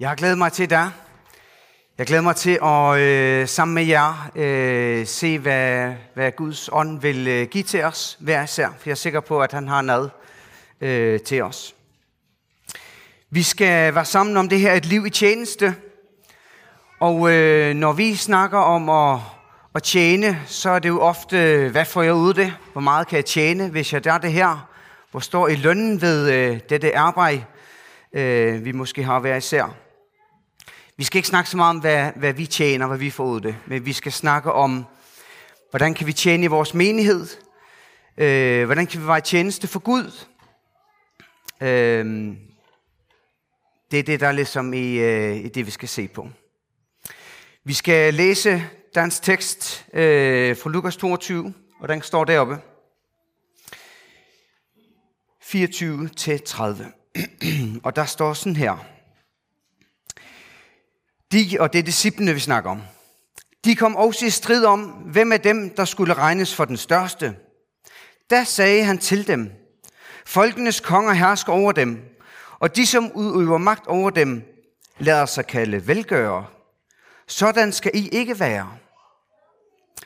Jeg har glædet mig til dig. Jeg glæder mig til at øh, sammen med jer øh, se, hvad, hvad Guds ånd vil øh, give til os hver især. For jeg er sikker på, at han har noget øh, til os. Vi skal være sammen om det her, et liv i tjeneste. Og øh, når vi snakker om at, at tjene, så er det jo ofte, hvad får jeg ud af det? Hvor meget kan jeg tjene, hvis jeg gør det her? Hvor står i lønnen ved øh, dette arbejde, øh, vi måske har hver især? Vi skal ikke snakke så meget om, hvad, hvad vi tjener, hvad vi får ud af det, men vi skal snakke om, hvordan kan vi tjene i vores menighed, øh, hvordan kan vi være tjeneste for Gud. Øh, det er det, der er ligesom i, øh, i det, vi skal se på. Vi skal læse dansk tekst øh, fra Lukas 22, og den står deroppe. 24-30. og der står sådan her. De, og det er disciplene, vi snakker om. De kom også i strid om, hvem af dem, der skulle regnes for den største. Da sagde han til dem, Folkenes konger hersker over dem, og de, som udøver magt over dem, lader sig kalde velgørere. Sådan skal I ikke være.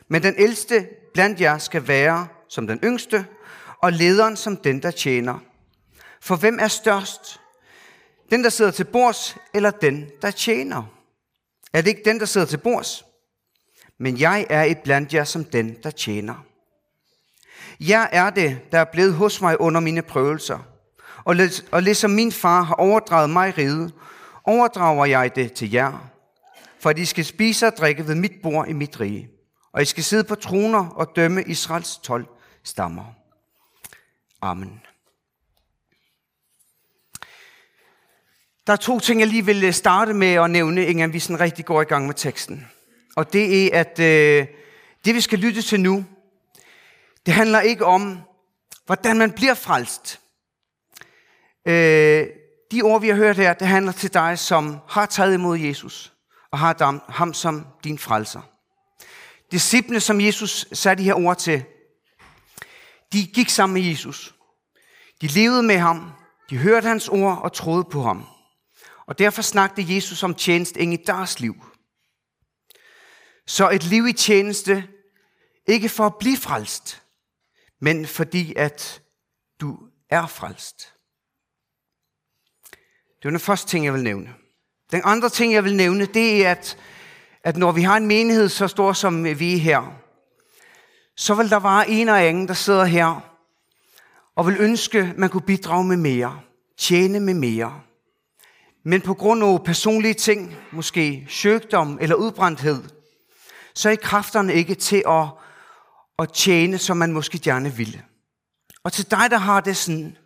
Men den ældste blandt jer skal være som den yngste, og lederen som den, der tjener. For hvem er størst? Den, der sidder til bords, eller den, der tjener? Er det ikke den, der sidder til bords? Men jeg er et blandt jer som den, der tjener. Jeg er det, der er blevet hos mig under mine prøvelser. Og, og ligesom min far har overdraget mig rige, overdrager jeg det til jer. For at I skal spise og drikke ved mit bord i mit rige. Og I skal sidde på troner og dømme Israels 12 stammer. Amen. Der er to ting, jeg lige vil øh, starte med at nævne, inden vi sådan rigtig går i gang med teksten. Og det er, at øh, det vi skal lytte til nu, det handler ikke om, hvordan man bliver frelst. Øh, de ord, vi har hørt her, det handler til dig, som har taget imod Jesus, og har ham som din frelser. Disciplene, som Jesus sagde de her ord til, de gik sammen med Jesus. De levede med ham, de hørte hans ord og troede på ham. Og derfor snakkede Jesus om tjeneste ind i deres liv. Så et liv i tjeneste, ikke for at blive frelst, men fordi at du er frelst. Det var den første ting, jeg vil nævne. Den andre ting, jeg vil nævne, det er, at, at når vi har en menighed så stor, som vi er her, så vil der være en og anden, der sidder her, og vil ønske, at man kunne bidrage med mere, tjene med mere. Men på grund af personlige ting, måske sygdom eller udbrændthed, så er kræfterne ikke til at, at tjene, som man måske gerne ville. Og til dig, der har det sådan,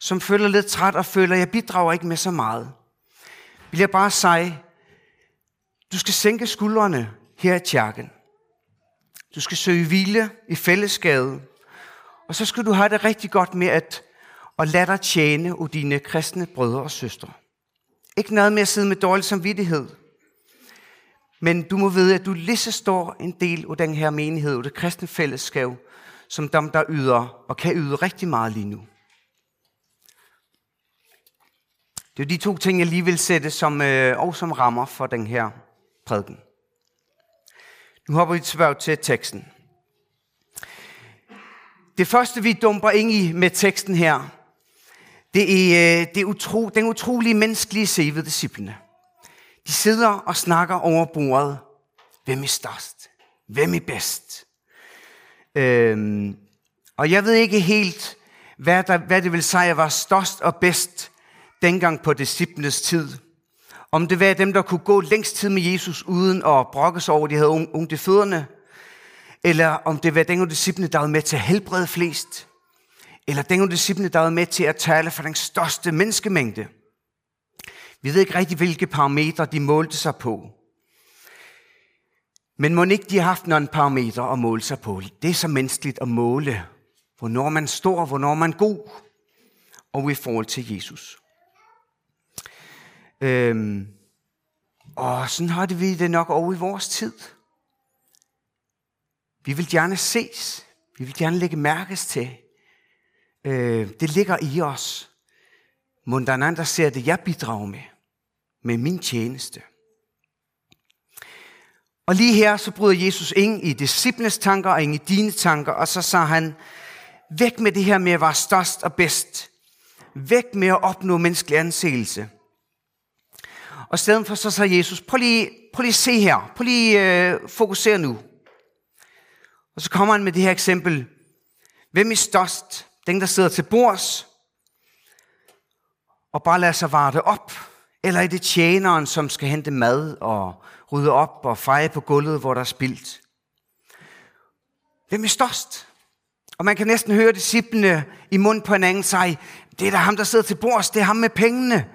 som føler lidt træt og føler, at jeg bidrager ikke med så meget, vil jeg bare sige, du skal sænke skuldrene her i kirken. Du skal søge hvile i fællesskabet. Og så skal du have det rigtig godt med at, at lade dig tjene af dine kristne brødre og søstre. Ikke noget med at sidde med dårlig samvittighed. Men du må vide, at du lige så står en del af den her menighed, og det kristne fællesskab, som dem, der yder og kan yde rigtig meget lige nu. Det er de to ting, jeg lige vil sætte som, øh, og som rammer for den her prædiken. Nu hopper vi tilbage til teksten. Det første, vi dumper ind i med teksten her, det er, øh, det er utro, den utrolige menneskelige se ved disciplene. De sidder og snakker over bordet. Hvem er størst? Hvem er bedst? Øhm, og jeg ved ikke helt, hvad, der, hvad det vil sige at være størst og bedst dengang på disciplenes tid. Om det var dem, der kunne gå længst tid med Jesus uden at brokke sig over, at de havde ondt i fødderne. Eller om det var dengang disciplene, der var med til at helbrede flest eller den disciplene, der var med til at tale for den største menneskemængde. Vi ved ikke rigtig, hvilke parametre de målte sig på. Men må ikke de har haft nogle parametre at måle sig på. Det er så menneskeligt at måle, hvornår man står, hvornår man er god, og i forhold til Jesus. Øhm, og sådan har det vi det nok over i vores tid. Vi vil gerne ses. Vi vil gerne lægge mærkes til. Øh, det ligger i os. Må der er der ser det, jeg bidrager med. med min tjeneste. Og lige her, så bryder Jesus ind i disciples tanker og ind i dine tanker, og så sagde han, væk med det her med at være størst og bedst. Væk med at opnå menneskelig anseelse. Og i stedet for så sagde Jesus, prøv lige, prøv lige at se her, prøv lige øh, fokusere nu. Og så kommer han med det her eksempel. Hvem er størst? Den, der sidder til bords og bare lader sig varte op? Eller er det tjeneren, som skal hente mad og rydde op og feje på gulvet, hvor der er spildt? Hvem er størst? Og man kan næsten høre disciplene i mund på anden sige, det er da ham, der sidder til bords, det er ham med pengene.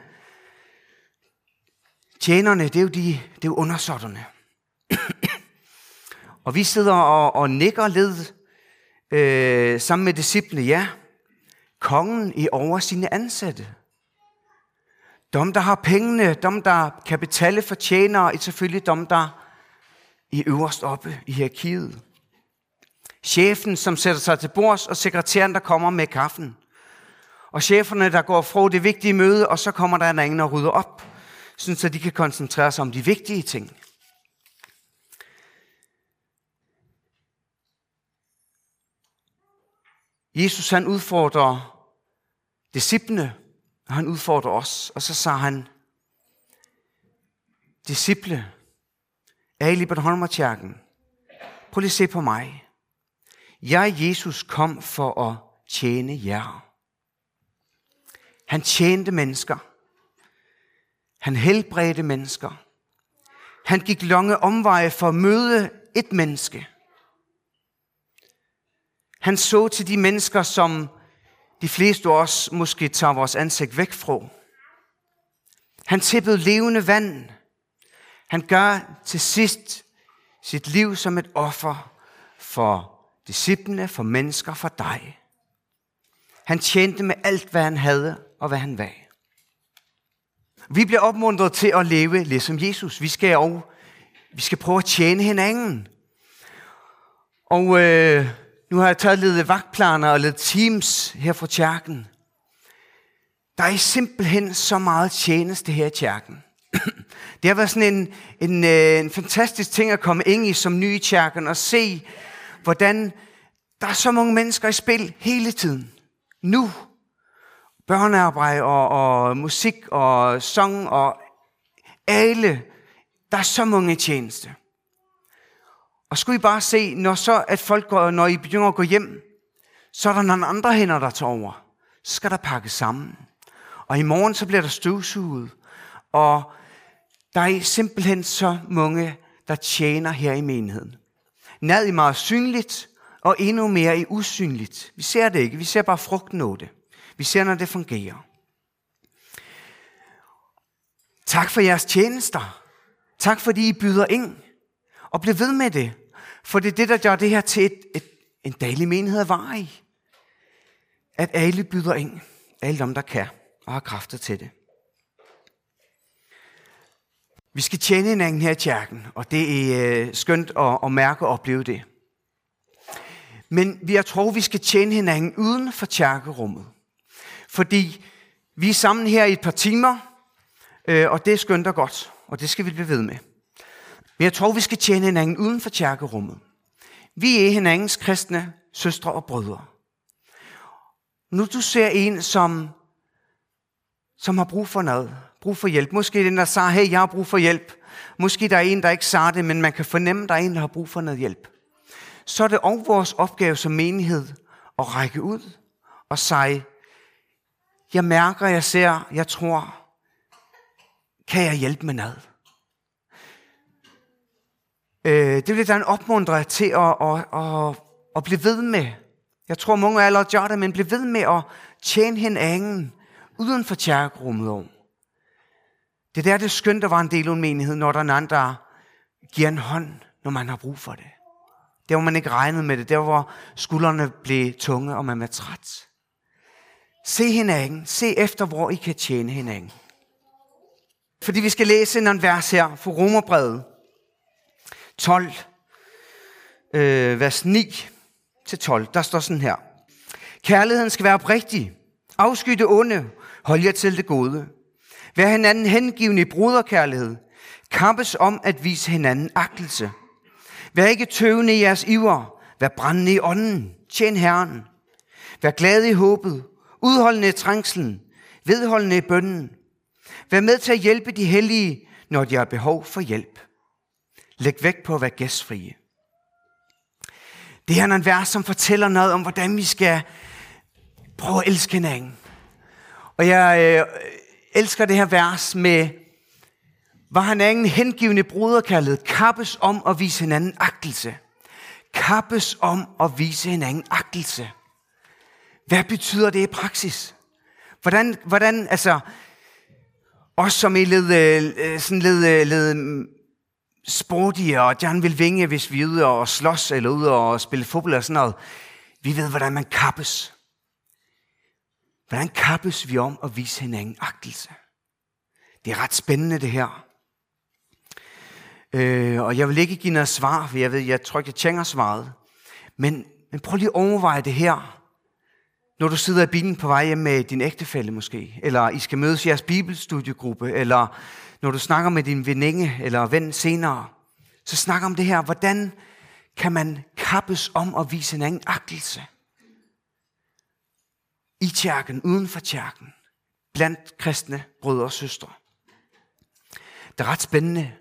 Tjenerne, det er jo, de, det er jo undersåtterne. og vi sidder og, og nikker lidt øh, sammen med disciplene, ja. Kongen i over sine ansatte. Dem, der har pengene, dem, der kan betale for tjenere, er selvfølgelig dem, der i øverst oppe i hierarkiet. Chefen, som sætter sig til bords, og sekretæren, der kommer med kaffen. Og cheferne, der går fra det vigtige møde, og så kommer der en anden og rydder op, så de kan koncentrere sig om de vigtige ting. Jesus han udfordrer disciplene, og han udfordrer os. Og så sagde han, disciple, er i Libanholmerkirken? prøv lige at se på mig. Jeg, Jesus, kom for at tjene jer. Han tjente mennesker. Han helbredte mennesker. Han gik lange omveje for at møde et menneske. Han så til de mennesker, som de fleste af os måske tager vores ansigt væk fra. Han tippede levende vand. Han gør til sidst sit liv som et offer for disciplene, for mennesker, for dig. Han tjente med alt, hvad han havde og hvad han var. Vi bliver opmuntret til at leve ligesom Jesus. Vi skal og, vi skal prøve at tjene hinanden. Og øh, nu har jeg taget lidt vagtplaner og lidt teams her fra kirken. Der er simpelthen så meget tjeneste her i kirken. Det har været sådan en, en, øh, en fantastisk ting at komme ind i som ny i kirken og se, hvordan der er så mange mennesker i spil hele tiden. Nu. Børnearbejde og, og musik og sang og alle. Der er så mange tjeneste. Og skulle I bare se, når så at folk går, når I begynder at gå hjem, så er der nogle andre hænder, der tager over. Så skal der pakkes sammen. Og i morgen så bliver der støvsuget. Og der er simpelthen så mange, der tjener her i menigheden. Nad i meget synligt, og endnu mere i usynligt. Vi ser det ikke, vi ser bare frugten af det. Vi ser, når det fungerer. Tak for jeres tjenester. Tak fordi I byder ind. Og bliv ved med det. For det er det, der gør det her til et, et, en daglig menighed at vare i. At alle byder ind. Alle dem, der kan og har kræfter til det. Vi skal tjene hinanden her i kirken, og det er øh, skønt at, at mærke og opleve det. Men jeg tror, vi skal tjene hinanden uden for kirkerummet. Fordi vi er sammen her i et par timer, øh, og det er skønt og godt, og det skal vi blive ved med. Men jeg tror, vi skal tjene hinanden uden for kirkerummet. Vi er hinandens kristne søstre og brødre. Nu du ser en, som, som har brug for noget, brug for hjælp. Måske den, der sagde, hey, jeg har brug for hjælp. Måske der er en, der ikke sagde det, men man kan fornemme, at der er en, der har brug for noget hjælp. Så er det også vores opgave som menighed at række ud og sige, jeg mærker, jeg ser, jeg tror, kan jeg hjælpe med noget? Øh, det vil jeg opmuntre til at, at, at, at blive ved med. Jeg tror, mange af allerede gør det, men blive ved med at tjene hinanden uden for kirkerummet om. Det der det er skønt at være en del af en menighed, når der er en der giver en hånd, når man har brug for det. Der hvor man ikke regnede med det, der hvor skuldrene blev tunge, og man var træt. Se hinanden, se efter, hvor I kan tjene hinanden. Fordi vi skal læse en vers her fra Romerbrevet 12, øh, vers 9 til 12. Der står sådan her. Kærligheden skal være oprigtig. Afsky det onde. Hold jer til det gode. Vær hinanden hengivende i bruderkærlighed. Kampes om at vise hinanden agtelse. Vær ikke tøvende i jeres iver. Vær brændende i ånden. Tjen Herren. Vær glad i håbet. Udholdende i trængslen. Vedholdende i bønnen. Vær med til at hjælpe de hellige, når de har behov for hjælp. Læg vægt på at være gæstfrie. Det her er en vers, som fortæller noget om, hvordan vi skal prøve at elske hinanden. Og jeg øh, elsker det her vers med, var han ingen hengivende bruderkærlighed, kappes om at vise hinanden agtelse. Kappes om at vise hinanden agtelse. Hvad betyder det i praksis? Hvordan, hvordan altså, os som i led, øh, sådan led, øh, sportige og gerne vil vinge, hvis vi er ude og slås eller ude og spille fodbold og sådan noget. Vi ved, hvordan man kappes. Hvordan kappes vi om at vise hinanden agtelse? Det er ret spændende det her. Øh, og jeg vil ikke give noget svar, for jeg ved, jeg tror ikke, jeg tænker svaret. Men, men prøv lige at overveje det her. Når du sidder i bilen på vej hjem med din ægtefælle måske, eller I skal mødes i jeres bibelstudiegruppe, eller når du snakker med din veninde eller ven senere, så snak om det her. Hvordan kan man kappes om at vise en anden agtelse? I kirken, uden for kirken, blandt kristne brødre og søstre. Det er ret spændende.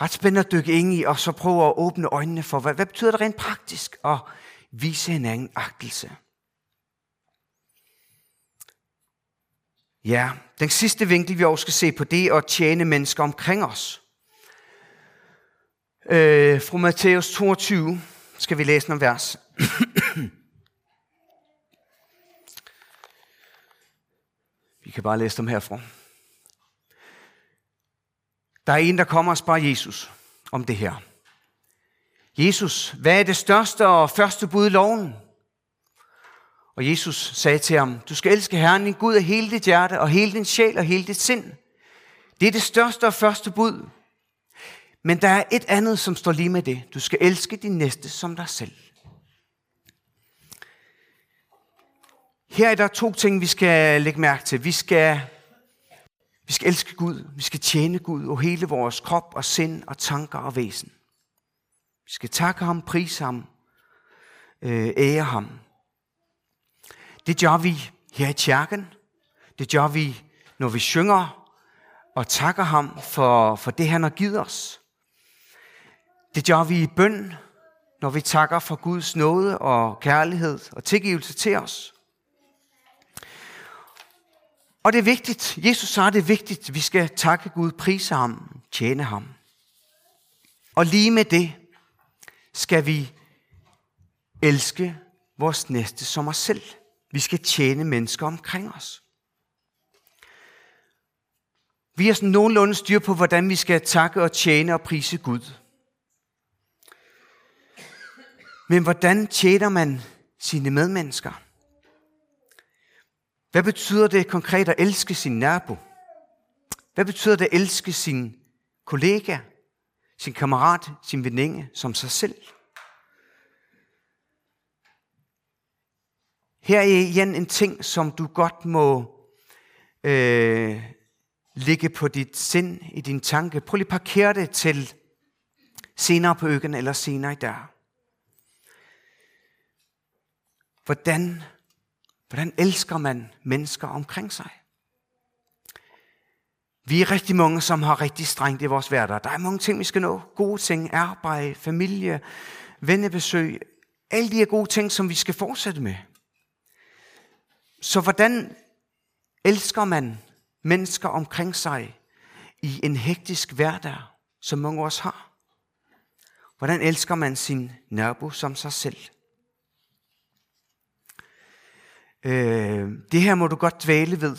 Ret spændende at dykke ind i, og så prøve at åbne øjnene for, hvad, hvad betyder det rent praktisk at vise en anden agtelse? Ja, den sidste vinkel, vi også skal se på, det er at tjene mennesker omkring os. Øh, fra Matthæus 22 skal vi læse nogle vers. vi kan bare læse dem herfra. Der er en, der kommer og spørger Jesus om det her. Jesus, hvad er det største og første bud i loven? Og Jesus sagde til ham, du skal elske Herren din Gud af hele dit hjerte, og hele din sjæl og hele dit sind. Det er det største og første bud. Men der er et andet, som står lige med det. Du skal elske din næste som dig selv. Her er der to ting, vi skal lægge mærke til. Vi skal, vi skal elske Gud. Vi skal tjene Gud og hele vores krop og sind og tanker og væsen. Vi skal takke ham, prise ham, øh, ære ham. Det gør vi her i kirken. Det gør vi, når vi synger og takker ham for, for det, han har givet os. Det gør vi i bøn, når vi takker for Guds nåde og kærlighed og tilgivelse til os. Og det er vigtigt, Jesus sagde, det er vigtigt, vi skal takke Gud, prise ham, tjene ham. Og lige med det skal vi elske vores næste som os selv. Vi skal tjene mennesker omkring os. Vi har sådan nogenlunde styr på, hvordan vi skal takke og tjene og prise Gud. Men hvordan tjener man sine medmennesker? Hvad betyder det konkret at elske sin nabo? Hvad betyder det at elske sin kollega, sin kammerat, sin veninde som sig selv? Her er igen en ting, som du godt må øh, ligge på dit sind, i din tanke. Prøv lige at parkere det til senere på økken eller senere i dag. Hvordan, hvordan elsker man mennesker omkring sig? Vi er rigtig mange, som har rigtig strengt i vores hverdag. Der er mange ting, vi skal nå. Gode ting, arbejde, familie, vennebesøg. Alle de her gode ting, som vi skal fortsætte med. Så hvordan elsker man mennesker omkring sig i en hektisk hverdag, som mange af os har? Hvordan elsker man sin nabo som sig selv? Øh, det her må du godt dvæle ved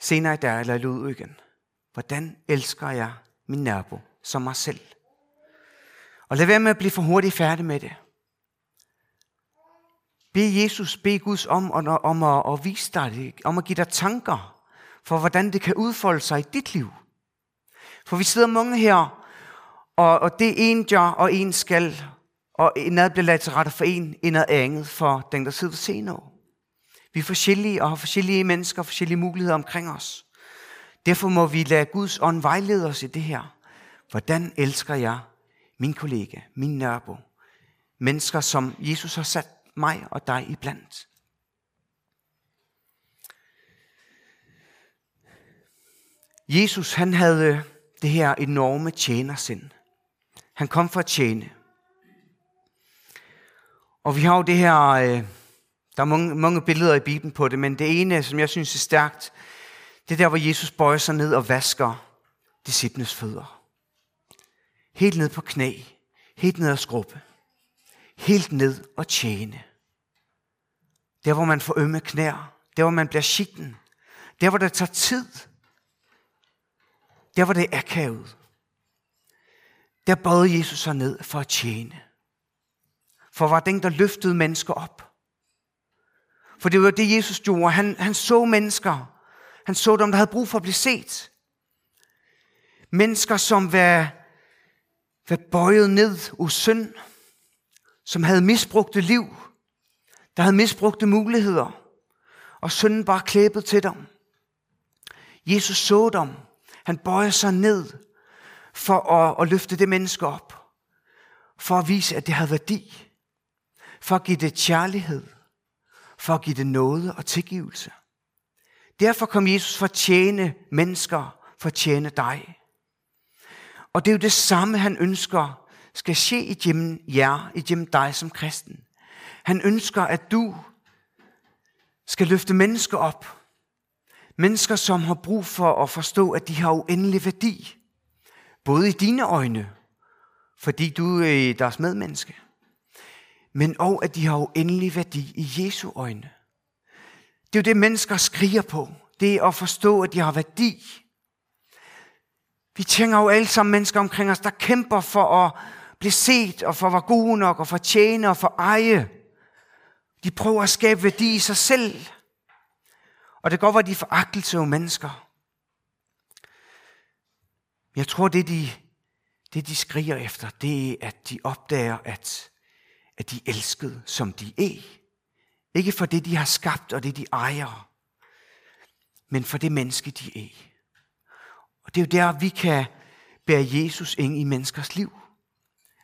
senere i dag eller i igen. Hvordan elsker jeg min nabo som mig selv? Og lad være med at blive for hurtigt færdig med det. Bed Jesus, bed Guds om, om, om at, at vise dig det, om at give dig tanker for, hvordan det kan udfolde sig i dit liv. For vi sidder mange her, og, og det en gør, og en skal, og noget bliver lagt til rette for en, en noget andet for den, der sidder ved senere. Vi er forskellige og har forskellige mennesker, forskellige muligheder omkring os. Derfor må vi lade Guds ånd vejlede os i det her. Hvordan elsker jeg min kollega, min nørbo, mennesker, som Jesus har sat mig og dig iblandt? Jesus, han havde øh, det her enorme tjenersind. Han kom for at tjene. Og vi har jo det her, øh, der er mange, mange billeder i Bibelen på det, men det ene, som jeg synes er stærkt, det er der, hvor Jesus bøjer sig ned og vasker disciples fødder. Helt ned på knæ, helt ned og skrubbe, helt ned og tjene. Der, hvor man får ømme knær, der, hvor man bliver skitten, der, hvor det tager tid, der, hvor det er akavet, der bøjede Jesus sig ned for at tjene. For var den, der løftede mennesker op. For det var det, Jesus gjorde. Han, han så mennesker. Han så dem, der havde brug for at blive set. Mennesker, som var, var bøjet ned hos synd. Som havde misbrugte liv. Der havde misbrugte muligheder. Og synden bare klæbet til dem. Jesus så dem. Han bøjer sig ned for at, at løfte det menneske op. For at vise, at det havde værdi. For at give det kærlighed. For at give det noget og tilgivelse. Derfor kom Jesus for at tjene mennesker, for at tjene dig. Og det er jo det samme, han ønsker skal ske igennem jer, igennem dig som kristen. Han ønsker, at du skal løfte mennesker op. Mennesker, som har brug for at forstå, at de har uendelig værdi. Både i dine øjne, fordi du øh, er deres medmenneske, men også at de har uendelig værdi i Jesu øjne. Det er jo det, mennesker skriger på. Det er at forstå, at de har værdi. Vi tænker jo alle sammen mennesker omkring os, der kæmper for at blive set, og for at være gode nok, og for at tjene, og for at eje. De prøver at skabe værdi i sig selv. Og det går, at de foragtelse af mennesker. Jeg tror, det de, det de skriger efter, det er, at de opdager, at, at de er elskede, som de er. Ikke for det, de har skabt og det, de ejer, men for det menneske, de er. Og det er jo der, vi kan bære Jesus ind i menneskers liv.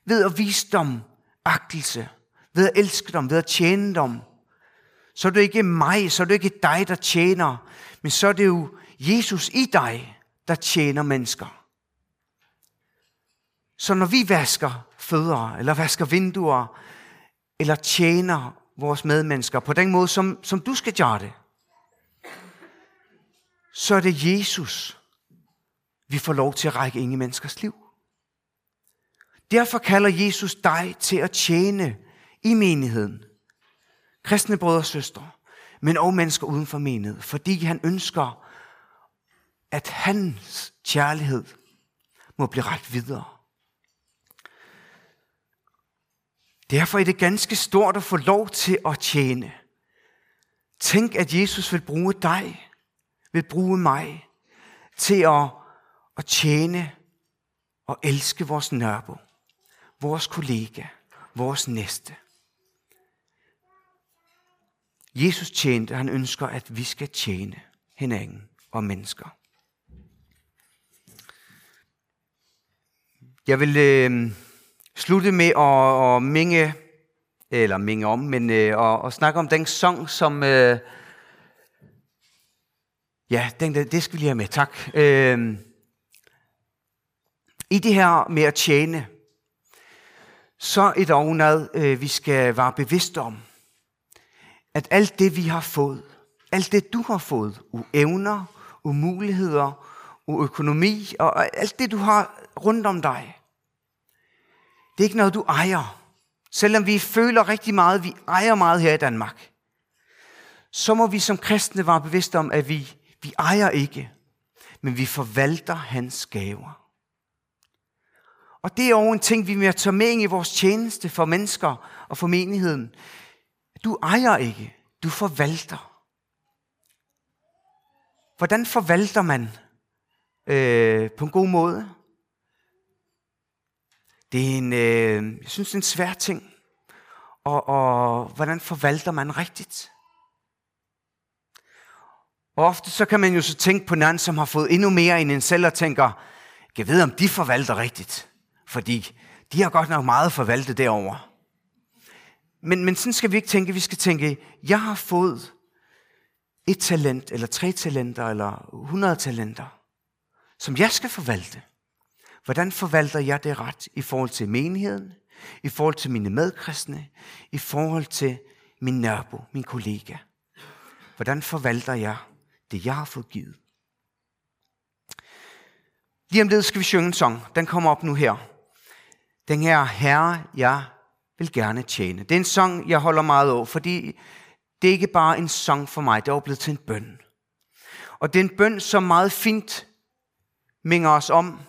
Ved at vise dem agtelse, ved at elske dem, ved at tjene dem. Så er det ikke mig, så er det ikke dig, der tjener, men så er det jo Jesus i dig, der tjener mennesker. Så når vi vasker fødder, eller vasker vinduer, eller tjener vores medmennesker på den måde, som, som du skal gøre det, så er det Jesus, vi får lov til at række ind i menneskers liv. Derfor kalder Jesus dig til at tjene i menigheden. Kristne brødre og søstre, men også mennesker uden for menigheden, fordi han ønsker, at hans kærlighed må blive ret videre. Derfor er det ganske stort at få lov til at tjene. Tænk, at Jesus vil bruge dig, vil bruge mig til at, at tjene og elske vores nørbo, vores kollega, vores næste. Jesus tjente, han ønsker, at vi skal tjene hinanden og mennesker. Jeg vil øh, slutte med at, at minge, eller minge om, men øh, at, at snakke om den sang, som... Øh, ja, den, det skal vi lige have med, tak. Øh, I det her med at tjene, så et der øh, vi skal være bevidst om. At alt det, vi har fået, alt det, du har fået, uevner, umuligheder, uøkonomi og alt det, du har rundt om dig, det er ikke noget, du ejer. Selvom vi føler rigtig meget, vi ejer meget her i Danmark, så må vi som kristne være bevidste om, at vi, vi ejer ikke, men vi forvalter hans gaver. Og det er jo en ting, vi må tage med ind i vores tjeneste for mennesker og for menigheden. Du ejer ikke, du forvalter. Hvordan forvalter man øh, på en god måde? Det er en, øh, jeg synes, det er en svær ting. Og, og hvordan forvalter man rigtigt? Og ofte så kan man jo så tænke på nogen, som har fået endnu mere end en selv, og tænker, jeg ved, om de forvalter rigtigt. Fordi de har godt nok meget forvaltet derover. Men, men sådan skal vi ikke tænke. Vi skal tænke, jeg har fået et talent, eller tre talenter, eller 100 talenter, som jeg skal forvalte. Hvordan forvalter jeg det ret i forhold til menigheden, i forhold til mine medkristne, i forhold til min nabo, min kollega? Hvordan forvalter jeg det, jeg har fået givet? Lige om lidt skal vi synge en sang. Den kommer op nu her. Den her Herre, jeg vil gerne tjene. Det er en sang, jeg holder meget af, fordi det er ikke bare en sang for mig, det er blevet til en bøn. Og det er en bøn, som meget fint minger os om,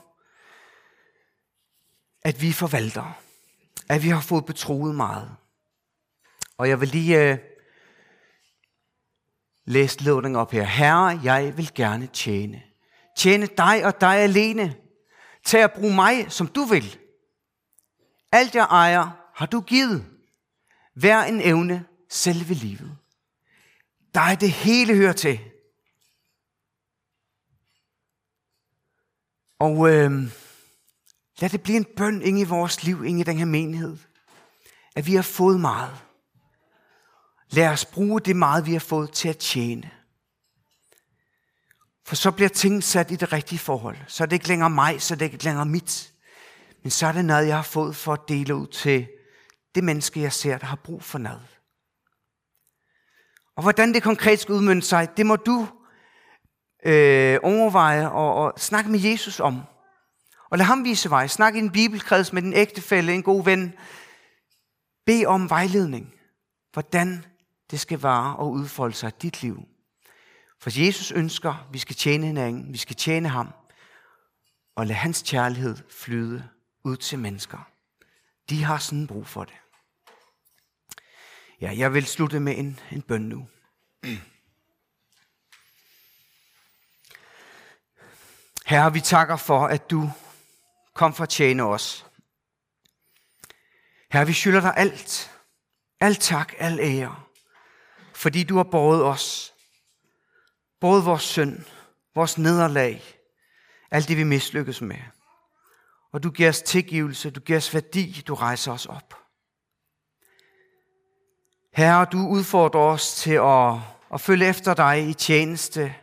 at vi forvalter. At vi har fået betroet meget. Og jeg vil lige øh, læse lovningen op her. Herre, jeg vil gerne tjene. Tjene dig og dig alene. Tag at bruge mig, som du vil. Alt jeg ejer, har du givet. Hver en evne, selve livet. Dig det hele hører til. Og øh, lad det blive en bøn ind i vores liv, ind i den her menighed. At vi har fået meget. Lad os bruge det meget, vi har fået til at tjene. For så bliver ting sat i det rigtige forhold. Så er det ikke længere mig, så er det ikke længere mit. Men så er det noget, jeg har fået for at dele ud til det menneske, jeg ser, der har brug for noget. Og hvordan det konkret skal udmønte sig, det må du øh, overveje og, og snakke med Jesus om. Og lad ham vise vej. Snak i en bibelkreds med din ægtefælle, en god ven. Be om vejledning. Hvordan det skal vare og udfolde sig i dit liv. For Jesus ønsker, at vi skal tjene hinanden, vi skal tjene ham, og lad hans kærlighed flyde ud til mennesker. De har sådan brug for det. Ja, jeg vil slutte med en, en bøn nu. Herre, vi takker for, at du kom for at tjene os. Herre, vi skylder dig alt. Alt tak, al ære. Fordi du har båret os. Både vores synd, vores nederlag, alt det vi mislykkes med. Og du giver os tilgivelse, du giver os værdi, du rejser os op. Herre, du udfordrer os til at, at følge efter dig i tjeneste.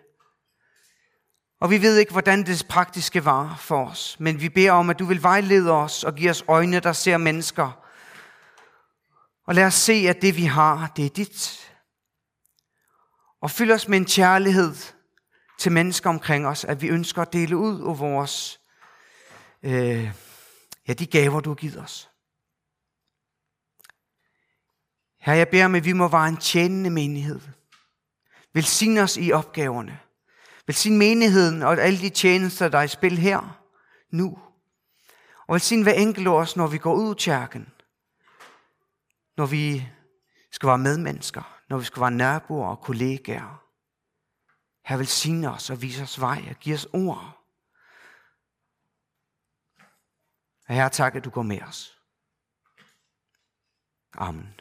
Og vi ved ikke, hvordan det praktiske var for os, men vi beder om, at du vil vejlede os og give os øjne, der ser mennesker. Og lad os se, at det vi har, det er dit. Og fyld os med en kærlighed til mennesker omkring os, at vi ønsker at dele ud af vores, øh, ja, de gaver, du har givet os. Her jeg beder om, at vi må være en tjenende menighed. Velsign os i opgaverne. Velsign menigheden og alle de tjenester, der er i spil her, nu. Og velsign hver enkelt os, når vi går ud i kirken. Når vi skal være medmennesker. Når vi skal være naboer og kollegaer. Her velsign os og vis os vej og giv os ord. Herre, tak, at du går med os. Amen.